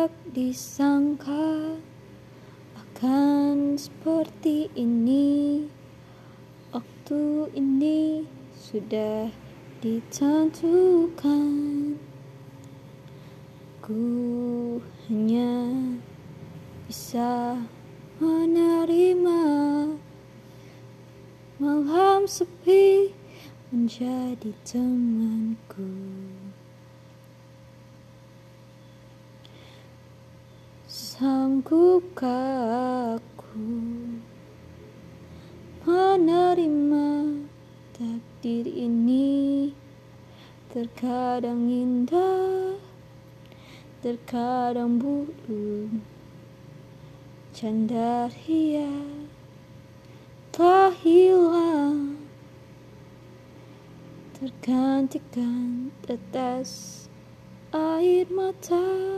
Tak disangka akan seperti ini. Waktu ini sudah ditentukan. Ku hanya bisa menerima Malam sepi menjadi temanku Sanggupkah aku menerima takdir ini Terkadang indah, terkadang buruk. Canda ria telah hilang. Tergantikan tetes air mata